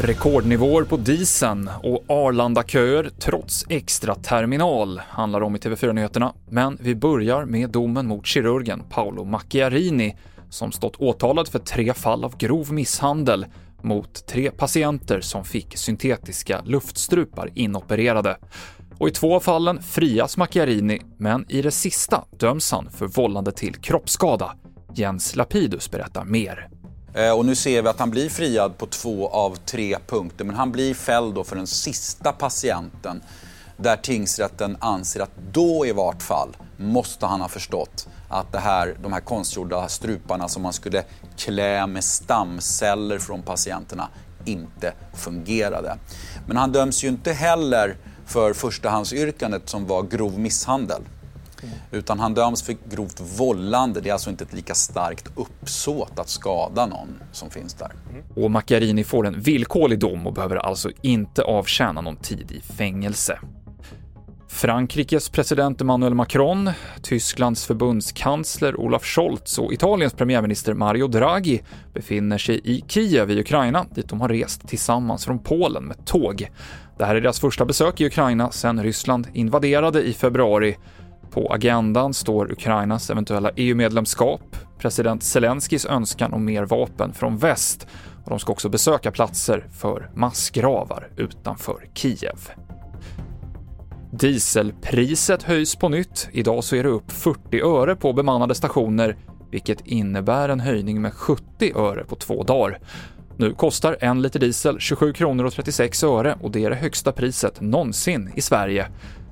Rekordnivåer på disen och Arlanda-köer trots extra terminal handlar om i TV4-nyheterna. Men vi börjar med domen mot kirurgen Paolo Macchiarini som stått åtalad för tre fall av grov misshandel mot tre patienter som fick syntetiska luftstrupar inopererade. Och i två av fallen frias Macchiarini, men i det sista döms han för vållande till kroppsskada. Jens Lapidus berättar mer. Eh, och nu ser vi att han blir friad på två av tre punkter, men han blir fälld då för den sista patienten där tingsrätten anser att då i vart fall måste han ha förstått att det här, de här konstgjorda struparna som man skulle klä med stamceller från patienterna inte fungerade. Men han döms ju inte heller för förstahandsyrkandet som var grov misshandel. Utan han döms för grovt vållande. Det är alltså inte ett lika starkt uppsåt att skada någon som finns där. Mm. Och Macchiarini får en villkorlig dom och behöver alltså inte avtjäna någon tid i fängelse. Frankrikes president Emmanuel Macron, Tysklands förbundskansler Olaf Scholz och Italiens premiärminister Mario Draghi befinner sig i Kiev i Ukraina, dit de har rest tillsammans från Polen med tåg. Det här är deras första besök i Ukraina sedan Ryssland invaderade i februari. På agendan står Ukrainas eventuella EU-medlemskap, president Zelenskyjs önskan om mer vapen från väst och de ska också besöka platser för massgravar utanför Kiev. Dieselpriset höjs på nytt. Idag så är det upp 40 öre på bemannade stationer, vilket innebär en höjning med 70 öre på två dagar. Nu kostar en liter diesel 27 kronor och 36 öre och det är det högsta priset någonsin i Sverige.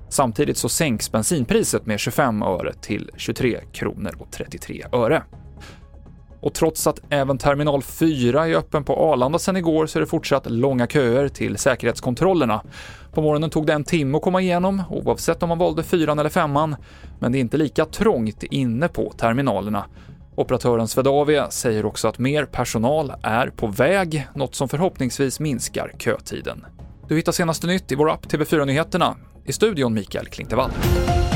Samtidigt så sänks bensinpriset med 25 öre till 23 kronor och 33 öre. Och trots att även terminal 4 är öppen på Arlanda sedan igår så är det fortsatt långa köer till säkerhetskontrollerna. På morgonen tog det en timme att komma igenom, oavsett om man valde fyran eller femman, men det är inte lika trångt inne på terminalerna. Operatören Swedavia säger också att mer personal är på väg, något som förhoppningsvis minskar kötiden. Du hittar senaste nytt i vår app TV4 Nyheterna. I studion Mikael Klintevall.